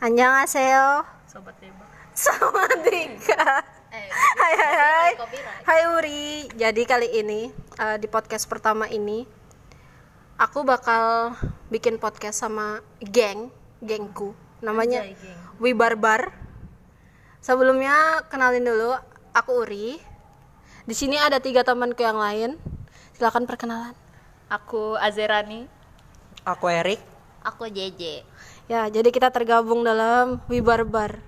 Annyeonghaseyo sobat tembak Sama Dika eh Hai hai hai. Hai Uri Jadi kali ini eh, Di podcast pertama ini Aku bakal Bikin podcast sama Geng Gengku Namanya Anjay, geng. Barbar Sebelumnya kenalin dulu Aku Uri di sini ada tiga temanku yang lain. Silakan perkenalan. aku Azerani Aku Erik. aku JJ Ya, jadi kita tergabung dalam Wi Barbar.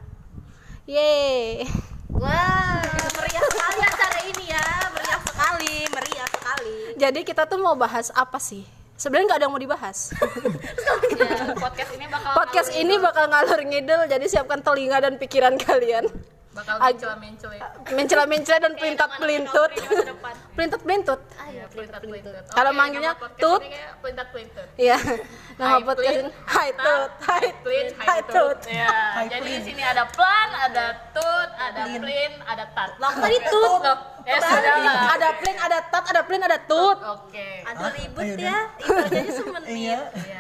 Yeay. wah meriah sekali acara ini ya meriah sekali meriah sekali Jadi kita tuh mau bahas apa sih? Sebenarnya nggak ada yang mau dibahas. ya, podcast ini bakal Podcast ini bakal ngalur ngidul, jadi siapkan telinga dan pikiran kalian. Bakal Ag- mencela mencela Mencela-mencela dan pelintat pelintut. depan Pelintat pelintut. Ayo, pelintat pelintut Kalau manggilnya tut. pelintat pelintut Iya. Nama podcast Hai Tut. Hai Plin, Hai Tut. Ya, jadi di sini ada plan, ada tut, ada plin, ada tat. Lah tadi tut. Loh, ya. Ada plin, ada tat, ada plin, ada tut. Oke. Ada ribut ya, itu aja semenit. Iya.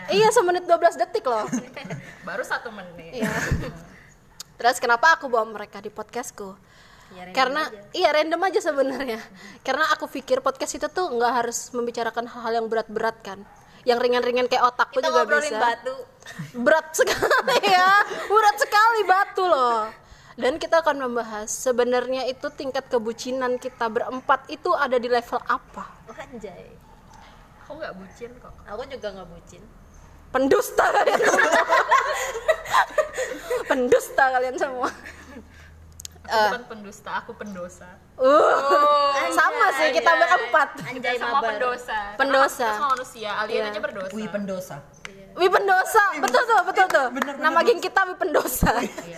Iya, semenit 12 detik loh. Baru satu menit. Iya. Terus kenapa aku bawa mereka di podcastku? Karena iya random aja sebenarnya. Karena aku pikir podcast itu tuh nggak harus membicarakan hal-hal yang berat-berat kan. Yang ringan-ringan kayak otakku Kita juga bisa. batu. Berat sekali ya. Berat sekali batu loh. Dan kita akan membahas sebenarnya itu tingkat kebucinan kita berempat itu ada di level apa? Oh, anjay. Aku nggak bucin kok. Aku juga nggak bucin. Pendusta. Pendusta kalian semua. Aku bukan pendusta, aku pendosa. Uh, sama sih kita berempat. Anjay Kita semua mabar. pendosa. Pendosa. Kita semua manusia, alien Iya. aja berdosa. Wih pendosa. Wi pendosa, betul tuh, betul tuh. Nama geng kita Wi pendosa.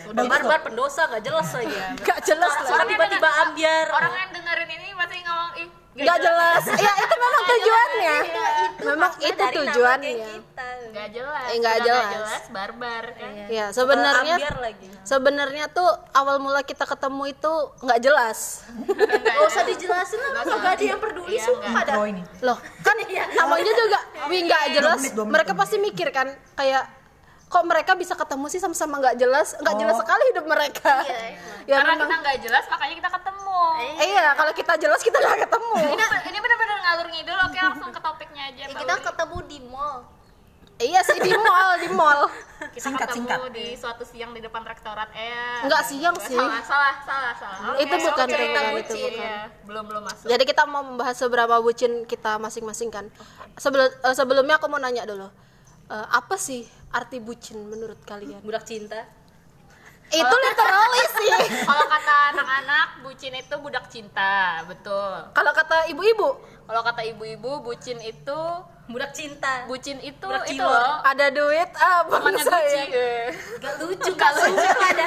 Udah barbar pendosa nggak jelas lagi. Gak jelas. Orang tiba-tiba ambiar. Orang yang dengerin ini pasti ngomong ih Gak jelas. Ya itu memang tujuannya. Memang itu tujuannya. geng kita. Gak jelas. Eh, nggak Udah jelas. barbar kan. Ya sebenarnya Ambiar lagi. sebenarnya tuh awal mula kita ketemu itu nggak jelas. Gak usah dijelasin lah, Nggak nggak ada yang peduli Iya, sumpah dah. Intro ini. Loh kan namanya juga Wi nggak jelas. Mereka pasti mikir kan kayak kok mereka bisa ketemu sih sama-sama nggak jelas nggak jelas sekali hidup mereka ya Karena memang kita nggak jelas makanya kita ketemu. Eh, iya kalau kita jelas kita nggak ketemu Ini ini benar-benar ngalur ngidul. Oke langsung ke topiknya aja. Ya, Mbak kita Uli. ketemu di mall. iya sih di mall di mall kita Singkat, ketemu singkat. di suatu siang di depan rektorat eh Nggak siang sih. salah salah salah salah Itu Oke, bukan oke, cerita bukan. bucin. Iya, belum belum masuk Jadi kita mau membahas seberapa bucin kita masing-masing kan. Sebelum eh, sebelumnya aku mau nanya dulu. Eh, apa sih arti bucin menurut kalian? Budak cinta. Itu literally sih. kalau kata anak-anak bucin itu budak cinta betul Kalau kata ibu-ibu, kalau kata ibu-ibu bucin itu Budak cinta. bucin itu Budak itu loh ada duit ah temannya bangsa Gucci ya. eh. Gak lucu, gak lucu ada.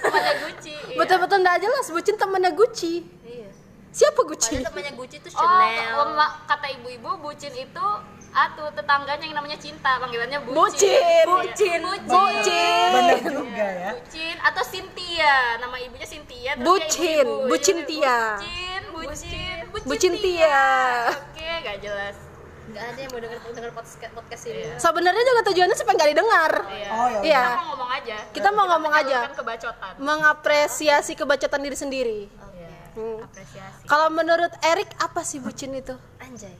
temannya Gucci iya. Betul-betul nggak jelas bucin temannya Gucci. Iya. Siapa Gucci? Padahal temannya Gucci tuh Oh, Chanel. oh, kata ibu-ibu bucin itu atuh tetangganya yang namanya cinta panggilannya bucin Bucin. bucin Bucin. Bener juga ya. bucin atau Cynthia nama ibunya Cynthia terus Bucin, dia ibu-ibu. bucin Tia. bucin bucin Bucin Tia. oke gak jelas Gak ada yang mau denger denger podcast podcast ini. Sebenarnya juga tujuannya supaya nggak didengar. Iya. Oh ya. Iya. kita mau ngomong aja Kita mau ngomong aja. Kebacotan Mengapresiasi kebacotan diri sendiri. Iya. Hmm. apresiasi Kalau menurut Erik apa sih bucin itu? Anjay.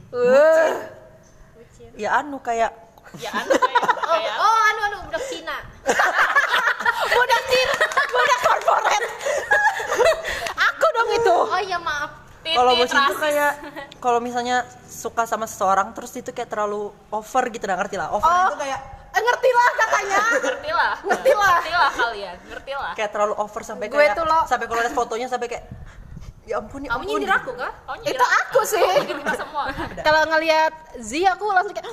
Wah. Ya anu kayak ya anu kayak kayak Oh, anu anu budak Cina. budak Cina, budak korporat. Aku dong itu. Oh iya maaf. kalau bocin tuh kayak kalau misalnya suka sama seseorang terus itu kayak terlalu over gitu nah ngerti lah. Over Oh. itu kayak Eh, ngerti lah katanya. ngerti lah Ngerti lah. ngerti lah kalian ngerti lah kayak terlalu over sampai Gue kayak tuh lo- sampai kalau lihat fotonya sampai kayak ya ampun ya Kamu ampun. nyindir aku kah? oh, nyindir itu aku sih. nyindir kita semua Kalau ngelihat Z aku langsung kayak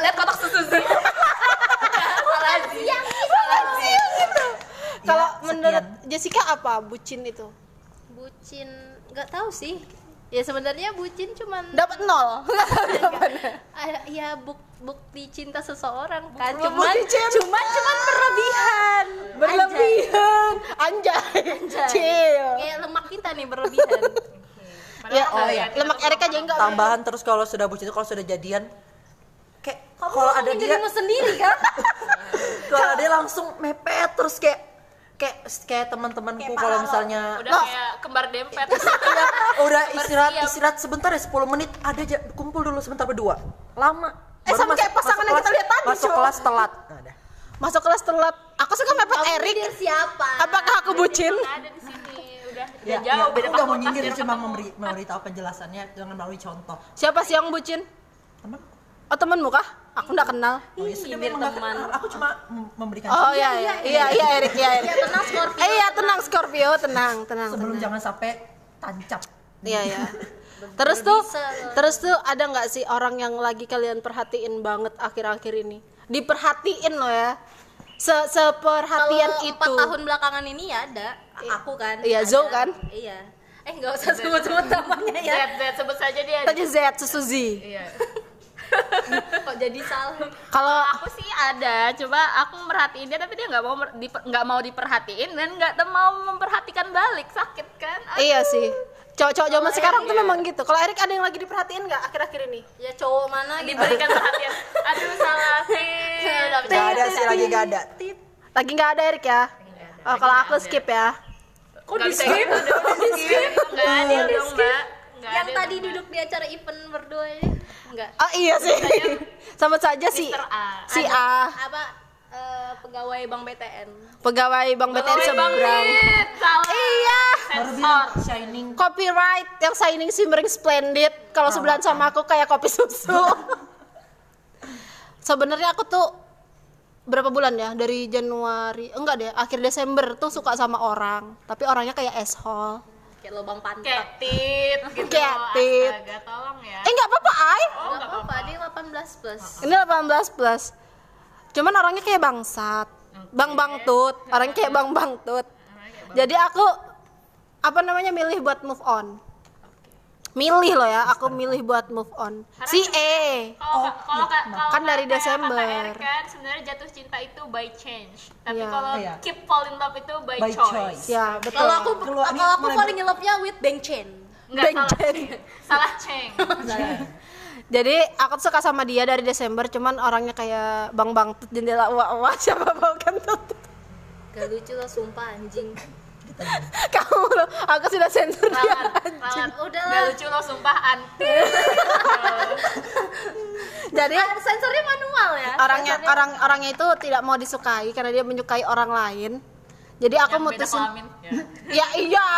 lihat kotak susu sih salah sih salah sih gitu. Kalau menurut Jessica apa bucin itu? Bucin nggak tahu sih. Ya sebenarnya bucin cuman Dapat nol. Ah, ya buk, bukti cinta seseorang kan Bukti cuman cinta. cuman cuman berlebihan Berlebihan. Anjay. Anjay. Chill. kayak lemak kita nih berlebihan Ya, Padahal oh ya. Lemak Erika aja enggak. Tambahan terus kalau sudah bucin itu kalau sudah jadian kayak kalau ada dia sendiri kan kalau dia langsung mepet terus kayak kayak kayak teman-temanku kalau misalnya udah kayak kembar dempet. Iya, udah istirahat istirahat sebentar ya 10 menit. Ada aja kumpul dulu sebentar berdua. Lama. Eh, Baru sama kayak pasangan yang kita lihat tadi, masuk kelas telat. Nah, masuk kelas telat. Aku suka mepet Erik. siapa? Apakah aku bucin? ada di sini. Udah ya, udah jauh ya, beda aku udah mau nyindir cuma memberi memberitahu penjelasannya dengan melalui contoh. Siapa sih yang bucin? Teman oh temenmu kah aku nggak kenal oh, ya, sudah, memang teman. kenal. aku cuma mem- memberikan oh iya iya iya iya Erik iya Erik ya tenang Scorpio eh iya tenang Scorpio tenang tenang sebelum tenang. jangan sampai tancap Iya ya. Terus tuh, terus tuh ada nggak sih orang yang lagi kalian perhatiin banget akhir-akhir ini? Diperhatiin loh ya. Se seperhatian Kalau itu. empat tahun belakangan ini ya ada aku kan Iya, ada. Zoe kan? iya eh nggak usah sebut-sebut namanya ya Z Z sebut saja dia Tanya Z susu Z. iya kok jadi salah? Kalau aku sih ada coba aku merhatiin dia tapi dia nggak mau nggak mau diperhatiin dan nggak mau memperhatikan balik. Sakit kan? Aduh. iya sih. Cowok-cowok zaman sekarang tuh memang gitu. Kalau Erik ada yang lagi diperhatiin nggak akhir-akhir ini? ya cowok mana gitu? Diberikan perhatian. Aduh salah sih nggak ada sih lagi nggak ada. Lagi nggak ada Erik ya? Oh, kalau aku skip ya. kok di skip? di skip. Nggak ada dong mbak Nggak yang ada tadi duduk di acara event berdua ini? Enggak Oh iya sih. Sama saja si. A. si A, apa eh, pegawai bank BTN pegawai Bank BTN Pegawai seberang. Iya. sensor. shining. Copyright. Yang shining shimmering splendid. Kalau sebelahan sama aku kayak kopi susu. Sebenarnya aku tuh berapa bulan ya? Dari Januari enggak deh akhir Desember tuh suka sama orang. Tapi orangnya kayak asshole kayak lubang pantat. Kayak tit gitu. Kayak tit. astaga tolong ya. Eh nggak apa-apa ay oh nggak apa-apa dia 18 plus. Ini 18 plus. Cuman orangnya kayak bangsat. Bang bangtut orangnya kayak bang bangtut jadi aku apa namanya milih buat move on milih loh ya aku milih buat move on si E kalau kalau kalau Kan dari kata- Desember. kan sebenarnya jatuh cinta itu by change tapi Iya. kalau Iya. keep fall in love itu by, By choice, choice. ya betul kalau aku Keluar kalau aku mulai paling nge-love-nya with Bang Chen Enggak salah Benceng. salah ceng Jadi aku tuh suka sama dia dari Desember, cuman orangnya kayak bang bang tut jendela wah wah siapa mau kentut. gak lucu lah sumpah anjing Kamu loh, aku sudah sensor dia. rawan Udah lucu lo sumpah anti Jadi Ah, sensornya manual ya orangnya orang orangnya itu tidak mau disukai karena dia menyukai orang lain. Jadi aku yang beda mutusin. kelamin ya. Ya iya,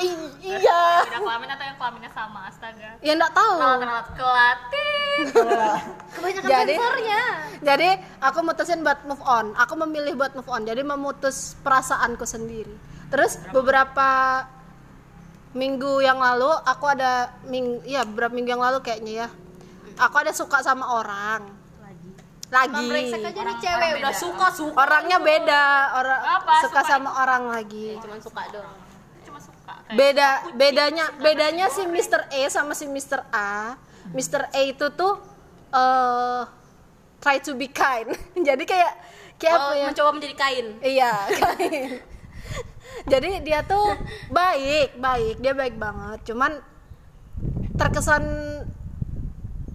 i- iya. beda kelamin atau yang kelaminnya sama astaga Ya enggak tahu. kenalat kelatin kebanyakan Jadi- sensornya Jadi aku mutusin buat move on. Aku memilih buat move on. Jadi memutus perasaanku sendiri. Terus beberapa minggu yang lalu aku ada ming ya beberapa minggu yang lalu kayaknya ya. Aku ada suka sama orang. Lagi. brengsek aja nih Orang- cewek orang udah suka suka Orangnya beda, orang Apa? suka Suka sama orang lagi. cuman suka doang cuma suka kayak Beda bedanya bedanya si Mr. E sama si Mr. A. Mr. A itu tuh eh try to be kind. Jadi kayak kayak apa oh, ya? mencoba menjadi kain Iya, kain. Jadi dia tuh baik, baik, dia baik banget. Cuman terkesan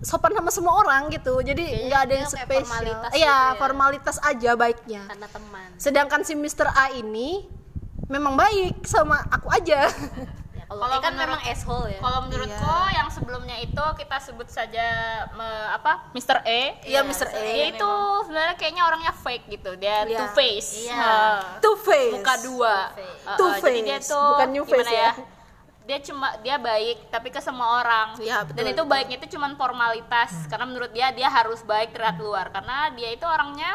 sopan sama semua orang gitu. Jadi nggak ada yang kayak spesial. formalitas Iya, gitu ya. formalitas aja baiknya. karena teman Sedangkan si Mr. A ini memang baik sama aku aja. ya, kalau kan menurut- memang asshole ya Kalau menurutku yang sebelumnya itu kita sebut saja me- apa Mr. E. Iya, Mr. E. Dia itu sebenarnya kayaknya orangnya fake gitu. Dia Iya. two face. Iya. Two face. Muka dua. face. Uh, uh, Two Jadi dia face, tuh bukan new face ya. Dia cuma dia baik tapi ke semua orang. Iya, betul, Dan itu betul. baiknya itu cuma formalitas karena menurut dia dia harus baik terlihat luar karena dia itu orangnya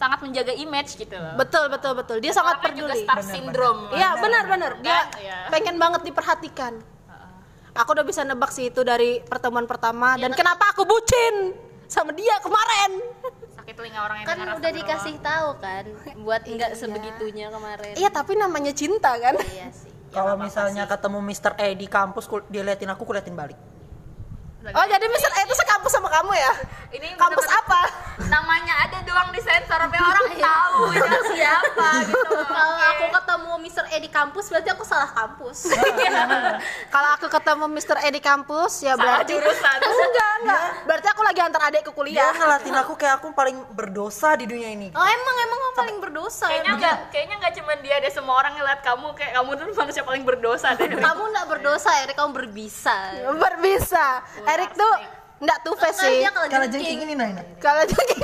sangat menjaga image gitu loh. Betul, betul, betul. Dia sangat Orangnya juga peduli. star syndrome. Iya benar benar dia Kan? Iya. pengen banget diperhatikan. Aku udah bisa nebak sih itu dari pertemuan pertama dan kenapa aku bucin sama dia kemarin. Sakit telinga orang yang kan udah dikasih tahu kan buat enggak sebegitunya kemarin Iya tapi namanya cinta kan. iya sih kalau misalnya ketemu Mr. E di kampus dia liatin aku kuliatin balik Oh jadi Mister E itu sekampus sama kamu ya? Ini Kampus apa? namanya ada doang di sensor tapi orang tahu itu siapa gitu kalau aku ketemu Mr. E di kampus berarti aku salah kampus. Kalau aku ketemu Mr. E di kampus ya Salah berarti jurusan. enggak enggak. Berarti aku lagi antar adik ke Dia kuliah. ngelatin aku kayak aku paling berdosa di dunia ini. Oh emang emang kamu paling berdosa. kayaknya emang. nggak kayaknya nggak cuma dia deh semua orang ngeliat kamu kayak kamu tuh manusia paling berdosa deh Kamu nggak berdosa, Erik kamu berbisa. Berbisa. Erik tuh enggak tuh face sih. Kalau jengking ini nah. Kalau jengking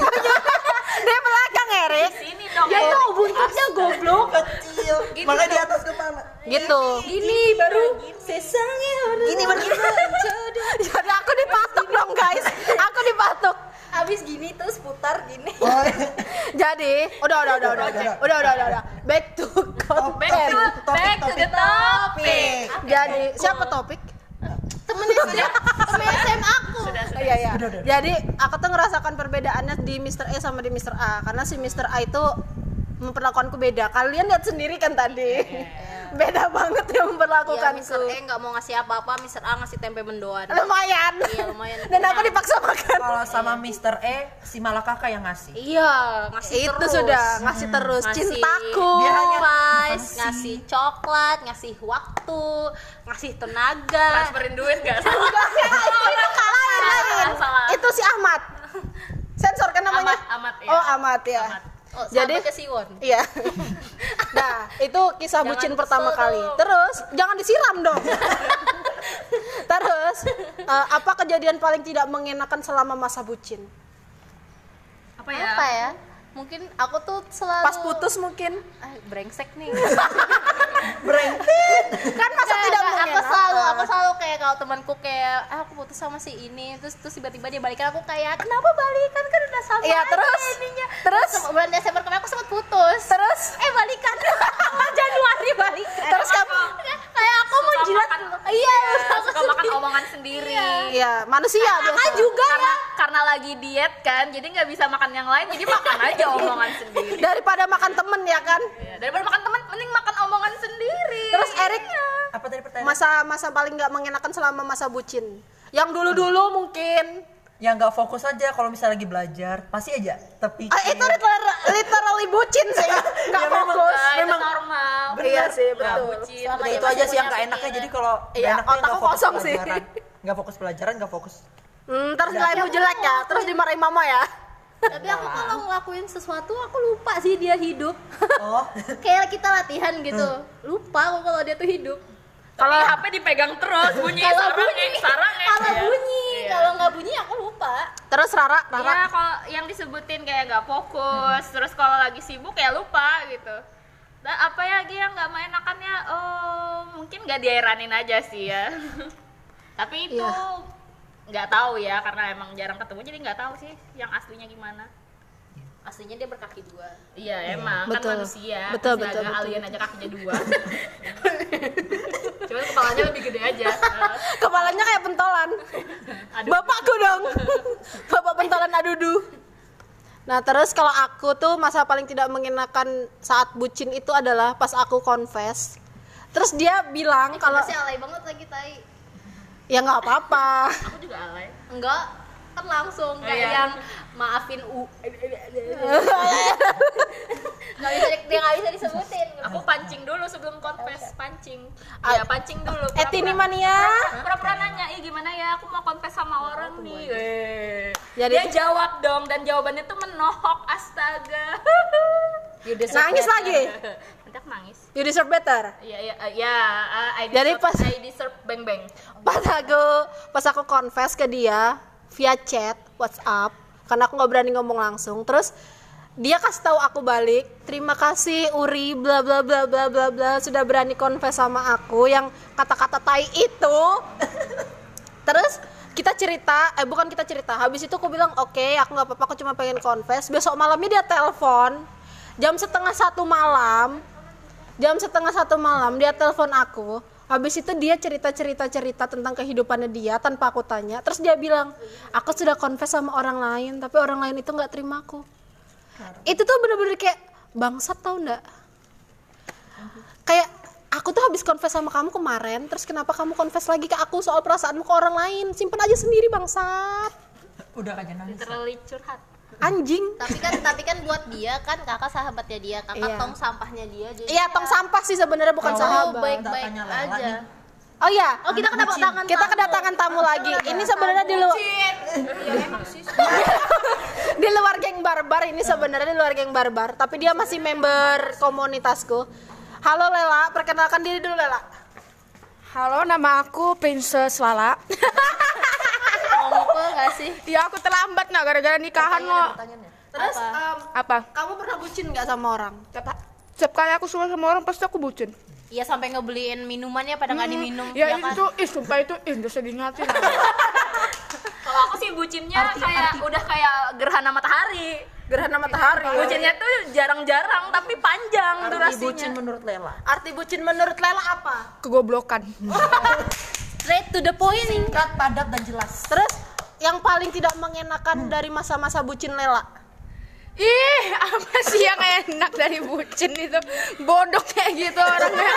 dia belakang Erik. Di sini dong. Ya tuh buntutnya goblok kecil. Gitu Makanya di atas kepala. Gitu. Ini baru sesangnya orang. Ini baru Jadi aku dipatok dong guys. Aku dipatok. Habis gini terus putar gini. Oh. Jadi, udah udah udah udah. Udah udah udah. Back to content. Back to, back to the topic. Jadi, siapa topik? Nah. Temen SD, temen SMA aku. sudah sudah Iya ya. Udah, udah. Jadi aku tuh ngerasakan perbedaannya di Mr. E sama di Mr. A karena si Mr. A itu memperlakukanku beda. Kalian lihat sendiri kan tadi. Beda banget ya Iya, memperlakukanku. Mr. E nggak mau ngasih apa-apa, Mr. A ngasih tempe mendoan. Lumayan. Iya, lumayan. Dan aku dipaksa makan. Kalau sama Mr. E, si Malakaka yang ngasih. Iya, ngasih Itu terus. sudah ngasih terus Ngasih cintaku. Dia hanya- Ngasih. ngasih coklat, ngasih waktu, ngasih tenaga. transferin duit nggak salah itu. Salah. Itu si Ahmad. Sensor kan namanya? Ahmad, Ahmad, ya. Oh, Ahmad ya. Ahmad. Oh, Jadi- sahabatnya Siwon. Iya. nah, itu kisah Jangan bucin pertama dong. kali. Terus jangan disiram dong. Terus eh, apa kejadian paling tidak mengenakan selama masa bucin? apa ya Apa ya? Mungkin aku tuh selalu Pas putus mungkin. Ah, brengsek nih. Kan masa Nggak, tidak nggak, aku mengenakan. selalu aku selalu kayak kalau temanku kayak ah, aku putus sama si ini. Terus terus tiba-tiba dia balikan aku kayak kenapa balikan? Kan udah sama Iya, aja terus? ininya. Terus? Sama bulan Desember kemarin aku sempat putus. Terus? Eh balikan. Januari balikan. Terus kamu? Kayak aku mau jilat makan- iya suka makan omongan sendiri. Iya, manusia biasa. Juga karena ya karena lagi diet kan jadi nggak bisa makan yang lain jadi makan aja omongan sendiri Daripada makan temen ya kan? Ya, daripada makan teman mending makan omongan sendiri Terus Erik Apa tadi pertanyaan? masa-masa paling nggak mengenakan selama masa bucin. Yang dulu-dulu mungkin. yang nggak fokus aja kalau misalnya lagi belajar pasti aja tapi Ah, itu literal- literally bucin sih. Nggak Ya, memang, fokus. Nah, itu Memang normal Iya sih, Nah, betul. bucin. Selama itu aja sih yang nggak enaknya jadi kalau Iya, nggak enaknya otakku nggak fokus kosong sih. pelajaran nggak fokus pelajaran nggak fokus Hmm, terus nilaimu jelek ya, terus dimarahin mama ya. tapi aku kalau ngelakuin sesuatu aku lupa sih dia hidup oh kayak kita latihan gitu lupa aku kalau dia tuh hidup Tapi HP dipegang terus bunyi Kalau sarang bunyi, sarang eh. kalau Iya. bunyi Iya. kalau nggak bunyi aku lupa Terus Rara, Rara. Iya, kalau yang disebutin kayak nggak fokus, terus kalau lagi sibuk ya lupa gitu. Dan apa ya lagi yang nggak mengenakannya? Oh, mungkin nggak diairanin aja sih ya. Tapi itu Iya. Nggak tahu ya, karena emang jarang ketemu, jadi nggak tahu sih yang aslinya gimana. aslinya dia berkaki dua Iya, emang Betul. kan manusia. Betul, Astaga, betul, betul. alien aja kakinya dua. Cuma kepalanya lebih gede aja. Eh, Kepalanya kayak pentolan. Aduh. Bapakku dong. Bapak pentolan adudu. Nah, terus kalau aku tuh masa paling tidak mengenakan saat bucin itu adalah pas aku confess. Terus dia bilang kalau masih alay banget lagi tai ya nggak apa-apa. Aku juga alay. enggak kan langsung kayak iya. yang maafin u nggak bisa di- dia nggak bisa disebutin Aku pancing dulu sebelum confess, pancing. Iya, pancing dulu. Eh, Tini mania. Pura-pura nanya, "Ih, gimana ya? Aku mau confess sama orang nih." Eh. Jadi- Dia jawab dong dan jawabannya tuh menohok, astaga. Nangis lagi. Nanti aku nangis. You deserve better. Iya, iya, eh, ya, eh, Jadi pas- I deserve bang bang. Pas aku pas aku confess ke dia via chat WhatsApp karena aku nggak berani ngomong langsung. Terus dia kasih tahu aku balik, terima kasih Uri bla bla bla bla bla bla sudah berani confess sama aku yang kata-kata tai itu. Terus kita cerita, eh bukan kita cerita. Habis itu aku bilang oke, aku nggak apa-apa, aku cuma pengen confess. Besok malamnya dia telepon jam setengah satu malam. Jam setengah satu malam dia telepon aku. Habis itu dia cerita-cerita cerita tentang kehidupannya dia tanpa aku tanya. Terus dia bilang, aku sudah confess sama orang lain, tapi orang lain itu nggak terima aku. Itu tuh bener-bener kayak bangsat tau nggak? Kayak aku tuh habis confess sama kamu kemarin, terus kenapa kamu confess lagi ke aku soal perasaanmu ke orang lain? Simpen aja sendiri bangsat. udah aja nangis Literally curhat. Anjing. Tapi kan tapi kan buat dia kan kakak sahabatnya dia kakak Iya. tong sampahnya dia jadi iya tong sampah sih sebenarnya bukan Kalau sahabat. baik baik aja. nih. oh iya. oh kita kedatangan kita tamu. kedatangan tamu lagi. ini sebenarnya di luar di luar geng barbar ini sebenarnya di luar geng barbar. Tapi dia masih member komunitasku. Halo Lela. Perkenalkan diri dulu Lela. Halo, nama aku Princess Lala. gak sih ya aku terlambat nah gara-gara nikahan lo. terus em, Apa? kamu pernah bucin nggak sama orang Setiap, setiap kali aku suka sama orang pasti aku bucin. Iya sampai ngebeliin minumannya pada nggak diminum Ya, ya kan itu, ih sumpah itu, ih udah sedih ngatin. Kalau aku sih bucinnya kayak udah kayak gerhana matahari. gerhana matahari Bucinnya tuh jarang-jarang tapi panjang Arti durasinya. bucin menurut Lela. arti bucin menurut Lela apa Kegoblokan. straight to the point Singkat, padat dan jelas. terus yang paling tidak mengenakan dari masa-masa bucin Lela Ih, apa sih yang enak dari bucin itu? Bodoh kayak gitu orangnya.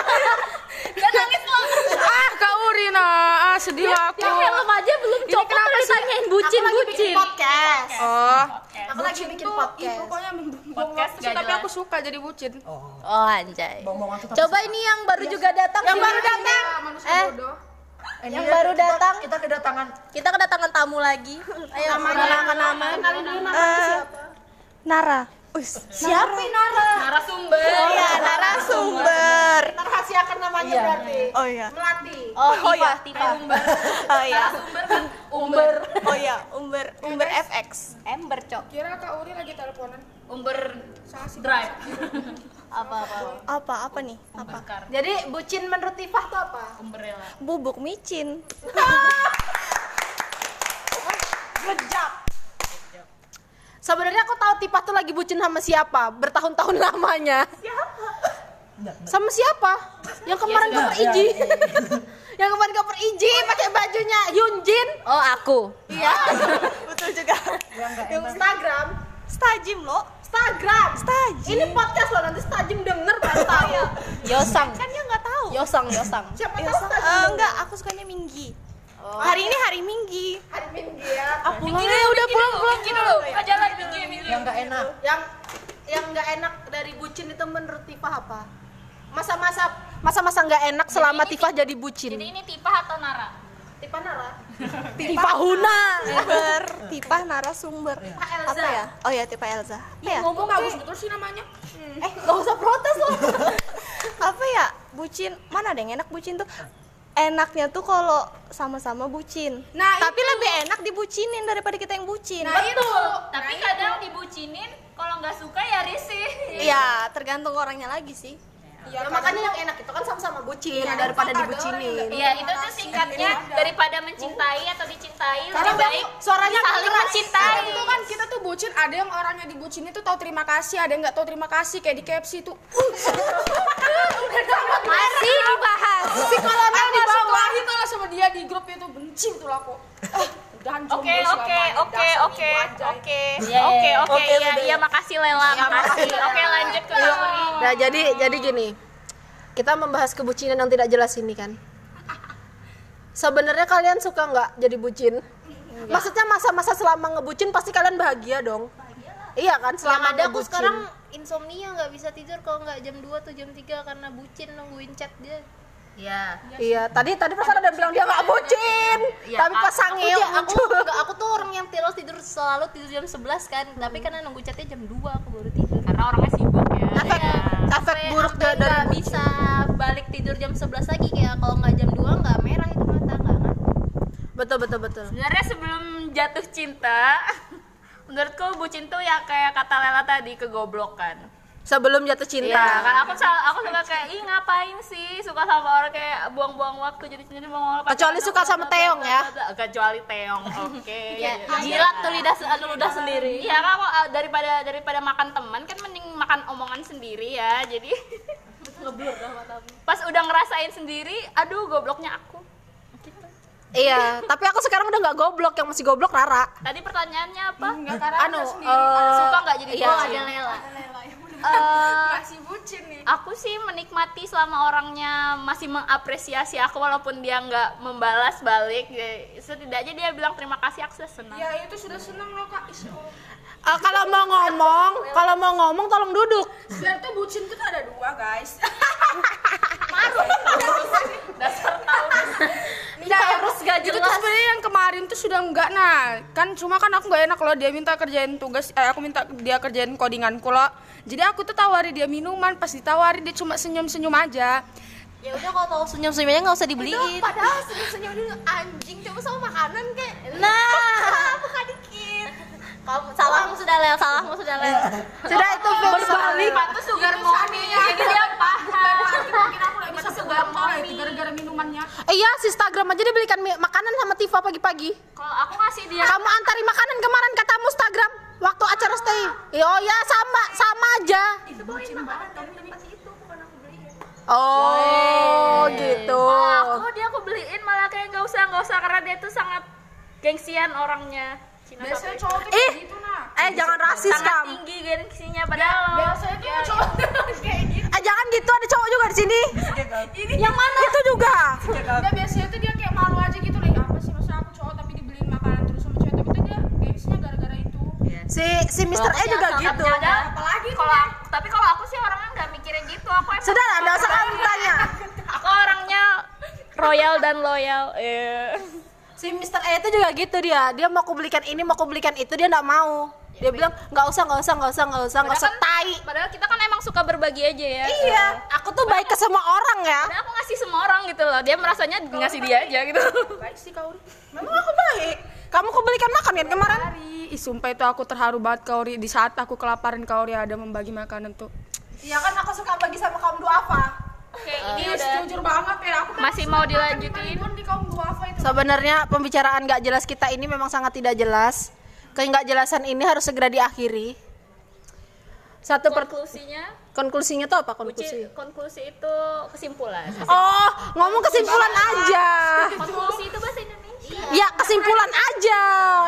Dan nangis lo. ah, Kak Urina, ah sedih aku. ya helm aja belum Ini copot kenapa ditanyain bucin aku lagi bikin bucin podcast Oh, aku lagi bikin ih, podcast pokoknya Podcast sih, gak tapi jelas. aku suka jadi bucin. Oh, oh anjay tuh tapi coba ini yang baru juga datang yang baru datang Manusia Eh. bodoh. Ini yang ya, baru kita- datang. Kita kedatangan kita kedatangan tamu lagi ayo nama kenalin dulu nama siapa Nara. siapa Nara Narasumber. Iya, narasumber. rahasiakan namanya berarti Oh iya. Melati oh Tifa Tifa Oh iya. Umber. Oh iya, Umber Umber FX. Ember cok Kira Kak Uri lagi teleponan. Umber drive. apa apa? Apa apa nih? Apa? jadi bucin menurut Tifah tuh apa? Umbrella. Bubuk micin. sebenarnya aku tahu Tifah tuh lagi bucin sama siapa bertahun-tahun lamanya. Sama siapa? Yang kemarin cover Iji. Yang kemarin cover Iji pakai bajunya Hyunjin oh aku. Iya. Betul juga. yang Instagram. Stajim lo. Instagram Stajim. ini podcast loh nanti Stajim denger baru tahu Yosang Kan dia nggak tahu. Yosang Yosang siapa Ya, tahu Stajim eh, denger. enggak, aku sukanya Minggi. Hari ini hari Minggi. hari Minggu ya Pulang ya udah pulang pulang. Minggi dulu. Buka jalan Minggi Minggi. yang gak enak. yang yang nggak enak dari bucin itu menurut Tifah apa masa-masa masa-masa nggak enak selama ini Tifah jadi bucin Jadi ini Tipa atau Nara? Tifah Nara Tipa Huna. Ber Tipa narasumber. Elza. Apa ya? Oh ya Tipa Elza. Iya. ngomong bagus betul sih namanya. eh gak usah protes loh Apa ya? Bucin. Mana ada yang enak bucin tuh? Enaknya tuh kalau sama-sama bucin. Nah, tapi lebih enak dibucinin daripada kita yang bucin. nah itu Tapi kadang dibucinin kalau nggak suka ya risih. Iya, tergantung orangnya lagi sih. Ya, makanya yang enak itu kan sama-sama bucin daripada dibucinin. Iya, itu tuh singkatnya daripada mencintai atau dicintai Karena lebih baik suaranya saling keras. mencintai. itu kan kita tuh bucin ada yang orangnya dibucinin tuh tahu terima kasih ada yang nggak tahu terima kasih kayak di KFC tuh. Masih dibahas. Si kalau di bawah. itu lah sama dia di grup itu benci betul aku udahan Oke, oke, oke, oke, oke, Iya, oke, iya. oke, iya, iya, makasih Lela, makasih. Oke, lanjut ke Lauri. nah jadi jadi gini. Kita membahas kebucinan yang tidak jelas ini kan? Sebenarnya kalian suka nggak jadi bucin? Maksudnya masa-masa selama ngebucin pasti kalian bahagia dong. Iya kan yang selama ada aku sekarang insomnia nggak bisa tidur. Kalau nggak jam 2 atau jam 3 karena bucin nungguin chat dia Iya. Iya, tadi tadi pas ada bilang dia nggak bucin, tapi pas aku, sangil ja- aku, muncul. nggak- aku tuh orang yang terus tidur selalu tidur jam 11 kan tapi karena nunggu chatnya jam 2 aku baru tidur Karena orangnya sibuk ya. Efek efek Sampai- buruk dari nggak bisa balik tidur jam 11 lagi kayak kalau nggak jam 2 nggak merah itu mata nggak betul betul betul. Sebenarnya sebelum jatuh cinta, menurutku bucin tuh ya kayak kata Lela tadi kegoblokan. Sebelum jatuh cinta. Iya, kan aku aku suka kayak ih ngapain sih suka sama orang kayak buang-buang waktu jadi sendiri buang waktu. Kecuali suka sama Teong ya. Kecuali Teong, oke. ya, jilat tuh lidah anu ludah sendiri Iya kan aku, uh, daripada daripada makan teman kan mending makan omongan sendiri ya. Jadi Pas udah ngerasain sendiri, aduh gobloknya aku. Iya, tapi aku sekarang udah nggak goblok, yang masih goblok Rara. Tadi pertanyaannya apa? Anu, eh, Suka nggak jadi iya. oh bucin? ada Lela Eh, masih bucin nih. aku sih menikmati selama orangnya masih mengapresiasi aku walaupun dia nggak membalas balik. Ya, setidaknya dia bilang terima kasih aku sudah senang. Ya itu sudah seneng loh kak. Allah. Ah, kalau mau ngomong, kalau mau ngomong tolong duduk. Sebenarnya tuh bucin tuh ada dua guys. Taurus. Gak itu tuh jelas. sebenarnya yang kemarin tuh sudah enggak nah. Kan cuma kan aku nggak enak kalau dia minta kerjain tugas eh aku minta dia kerjain codinganku loh jadi aku tuh tawari dia minuman pas ditawari dia cuma senyum senyum aja. Ya udah kalau tahu senyum senyumnya nggak usah dibeliin. padahal senyum-senyum dulu anjing coba sama makanan kayak nah. Buka dikit? Kamu salahmu sudah lel salahmu sudah lel Sudah itu berbalik. Itu sugar mommy. Jadi dia paham. mungkin aku lagi bisa sugar itu gara-gara minumannya. Eh, iya, si Instagram aja dibelikan mi- makanan sama Tifa pagi-pagi. Kalau aku ngasih dia. Kamu antari makanan kemarin katamu Instagram waktu acara stay. Ya, Oh ya sama sama aja. Oh gitu. Kalau aku dia aku beliin malah kayak nggak usah nggak usah karena dia tuh sangat gengsian orangnya. Cina biasanya cowok tuh kayak gitu nah eh jangan rasis sangat kamu. tinggi gengsinya padahal lo biasanya tuh cowok kayak gitu Eh jangan gitu ada cowok juga di sini. Yang mana? Itu juga. Enggak biasanya tuh dia kayak malu aja gitu lah apa sih masa aku cowok tapi dibeliin makanan terus sama cewek tapi tuh dia gengsinya gara-gara itu Si Mr. E juga gitu. apalagi kalau aku- tapi kalau aku sih orangnya nggak mikirin gitu aku emang Sudah ada usah kamu tanya. aku orangnya royal dan loyal eh Si Mr. E itu juga gitu dia. Dia mau aku belikan ini, mau aku belikan itu, dia nggak mau. Dia bilang nggak usah, nggak usah, nggak usah, nggak usah, nggak usah tai. padahal kita kan emang suka berbagi aja ya Iya, aku tuh baik ke semua orang ya. Padahal aku ngasih semua orang gitu loh dia merasanya ngasih dia aja gitu baik sih kau Memang aku baik. Kamu aku belikan makan kan kemarin? Hari, ih sumpah itu aku terharu banget Kauri di saat aku kelaparan Kauri ada membagi makanan tuh. Iya kan aku suka bagi sama kaum duafa. oke Ini ini udah jujur banget ya aku masih mau dilanjutin di kaum duafa itu. Sebenarnya pembicaraan nggak jelas kita ini memang sangat tidak jelas. Nggak jelasan ini harus segera diakhiri. Satu per konklusinya konklusinya tuh apa konklusi? konklusi itu kesimpulan Oh, ngomong kesimpulan aja. konklusi itu bahasa Indonesia Ya kesimpulan aja,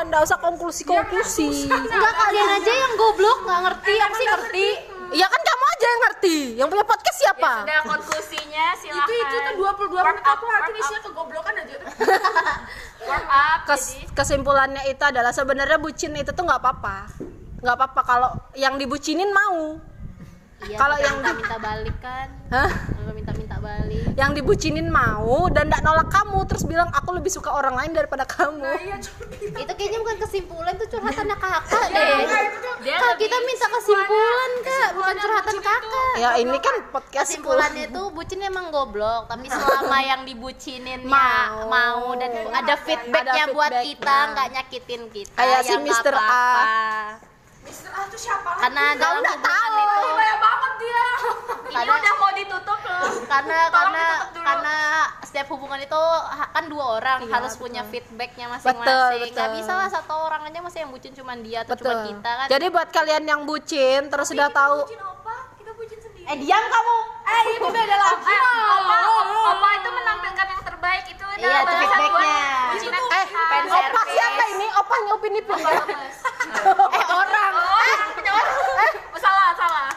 nggak usah konklusi konklusi. enggak kalian aja yang goblok nggak ngerti aku sih ngerti Ya kan kamu aja yang ngerti. Yang punya podcast siapa? sudah konklusinya silakan Itu itu tuh 22 menit aku hati isinya kegoblokan aja. warm up Kes- kesimpulannya itu adalah sebenarnya bucin itu tuh nggak apa-apa. Nggak apa-apa kalau yang dibucinin mau. Iya Kalau yang- minta minta balik kan Hah? Kalau minta minta balik Yang dibucinin mau dan nggak nolak kamu terus bilang aku lebih suka orang lain daripada kamu. itu kayaknya bukan kesimpulan tuh curhatannya kakak deh dia Kak, kita minta kesimpulan kak bukan curhatan kakak Ya ini kan podcast kesimpulannya tuh bucin emang goblok tapi selama yang dibucininnya Mau. mau, dan ada feedbacknya Ada buat kita nggak nyakitin kita Kayak si ya Mr. A. Mister A tuh siapa? karena dalam nggak hubungan tahu. itu dia. ini Karena- udah mau ditutup loh karena Tolong karena karena setiap hubungan itu kan dua orang Iya, harus betul. punya feedbacknya masing-masing nggak betul. bisa lah satu orang aja masih yang bucin cuma dia atau Betul. cuma kita kan Jadi buat kalian yang bucin terus sudah tahu eh diam kamu Eh itu beda lagi. Eh, opa, opa itu menampilkan yang terbaik itu Iya, adalah itu buat feedbacknya. eh kita. opa siapa ini? Opa Upin Ipin ya? eh orang Oh, punya orang. Eh, salah, salah.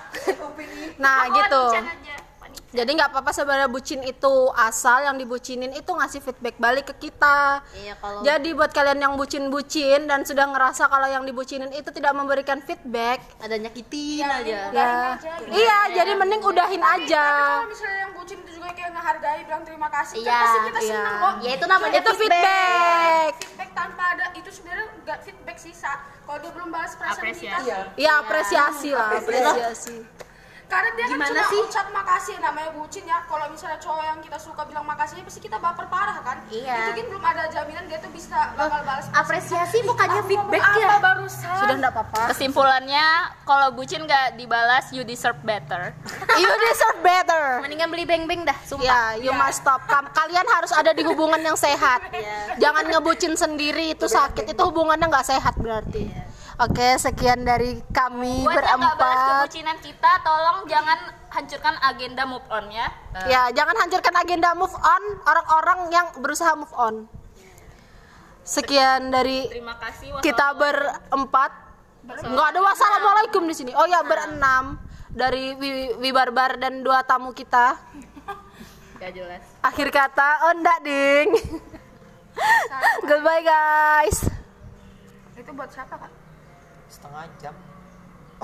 Nah Aku gitu. bucin aja. Panik. Jadi nggak apa-apa sebenarnya bucin itu asal yang dibucinin itu ngasih feedback balik ke kita. iya kalau Jadi buat kalian yang bucin-bucin dan sudah ngerasa kalau yang dibucinin itu tidak memberikan feedback, ada nyakitin aja ya, iya, jadi mending udahin aja. Kalau misalnya yang bucin itu juga kayak ngehargai bilang terima kasih. Iya, kan pasti kita iya. senang kok. ya itu namanya Itu feedback. Feedback tanpa ada itu sebenarnya nggak feedback sisa. Kalau dia belum balas perasaan Apresiasi. kita. Ya apresiasi lah, apresiasi. Karena dia Gimana kan sih? cuma ucap makasih namanya bucin ya. Kalau misalnya cowok yang kita suka bilang makasih pasti kita baper parah kan. Iya. Itu kan belum ada jaminan dia tuh bisa bakal balas. apresiasi bukannya feedback apa ya barusan? Sudah nggak apa-apa. Kesimpulannya, kalau bucin gak dibalas, you deserve better. You deserve better. mendingan beli beng-beng dah sumpah Ya, you must stop. Kalian harus ada di hubungan yang sehat. Jangan ngebucin sendiri itu sakit. Itu hubungannya nggak sehat berarti. Oke, sekian dari kami Buat yang gak balas berempat. kebucinan kita, tolong jangan hancurkan agenda move on ya. Ya, jangan hancurkan agenda move on orang-orang yang berusaha move on. Sekian dari Terima kasih. kita berempat. Nggak ada wassalamualaikum di sini. Oh ya, berenam dari Wi, Wi Barbar dan dua tamu kita. Gak jelas. Akhir kata, oh enggak ding. Goodbye guys. Itu buat siapa kak? Setengah jam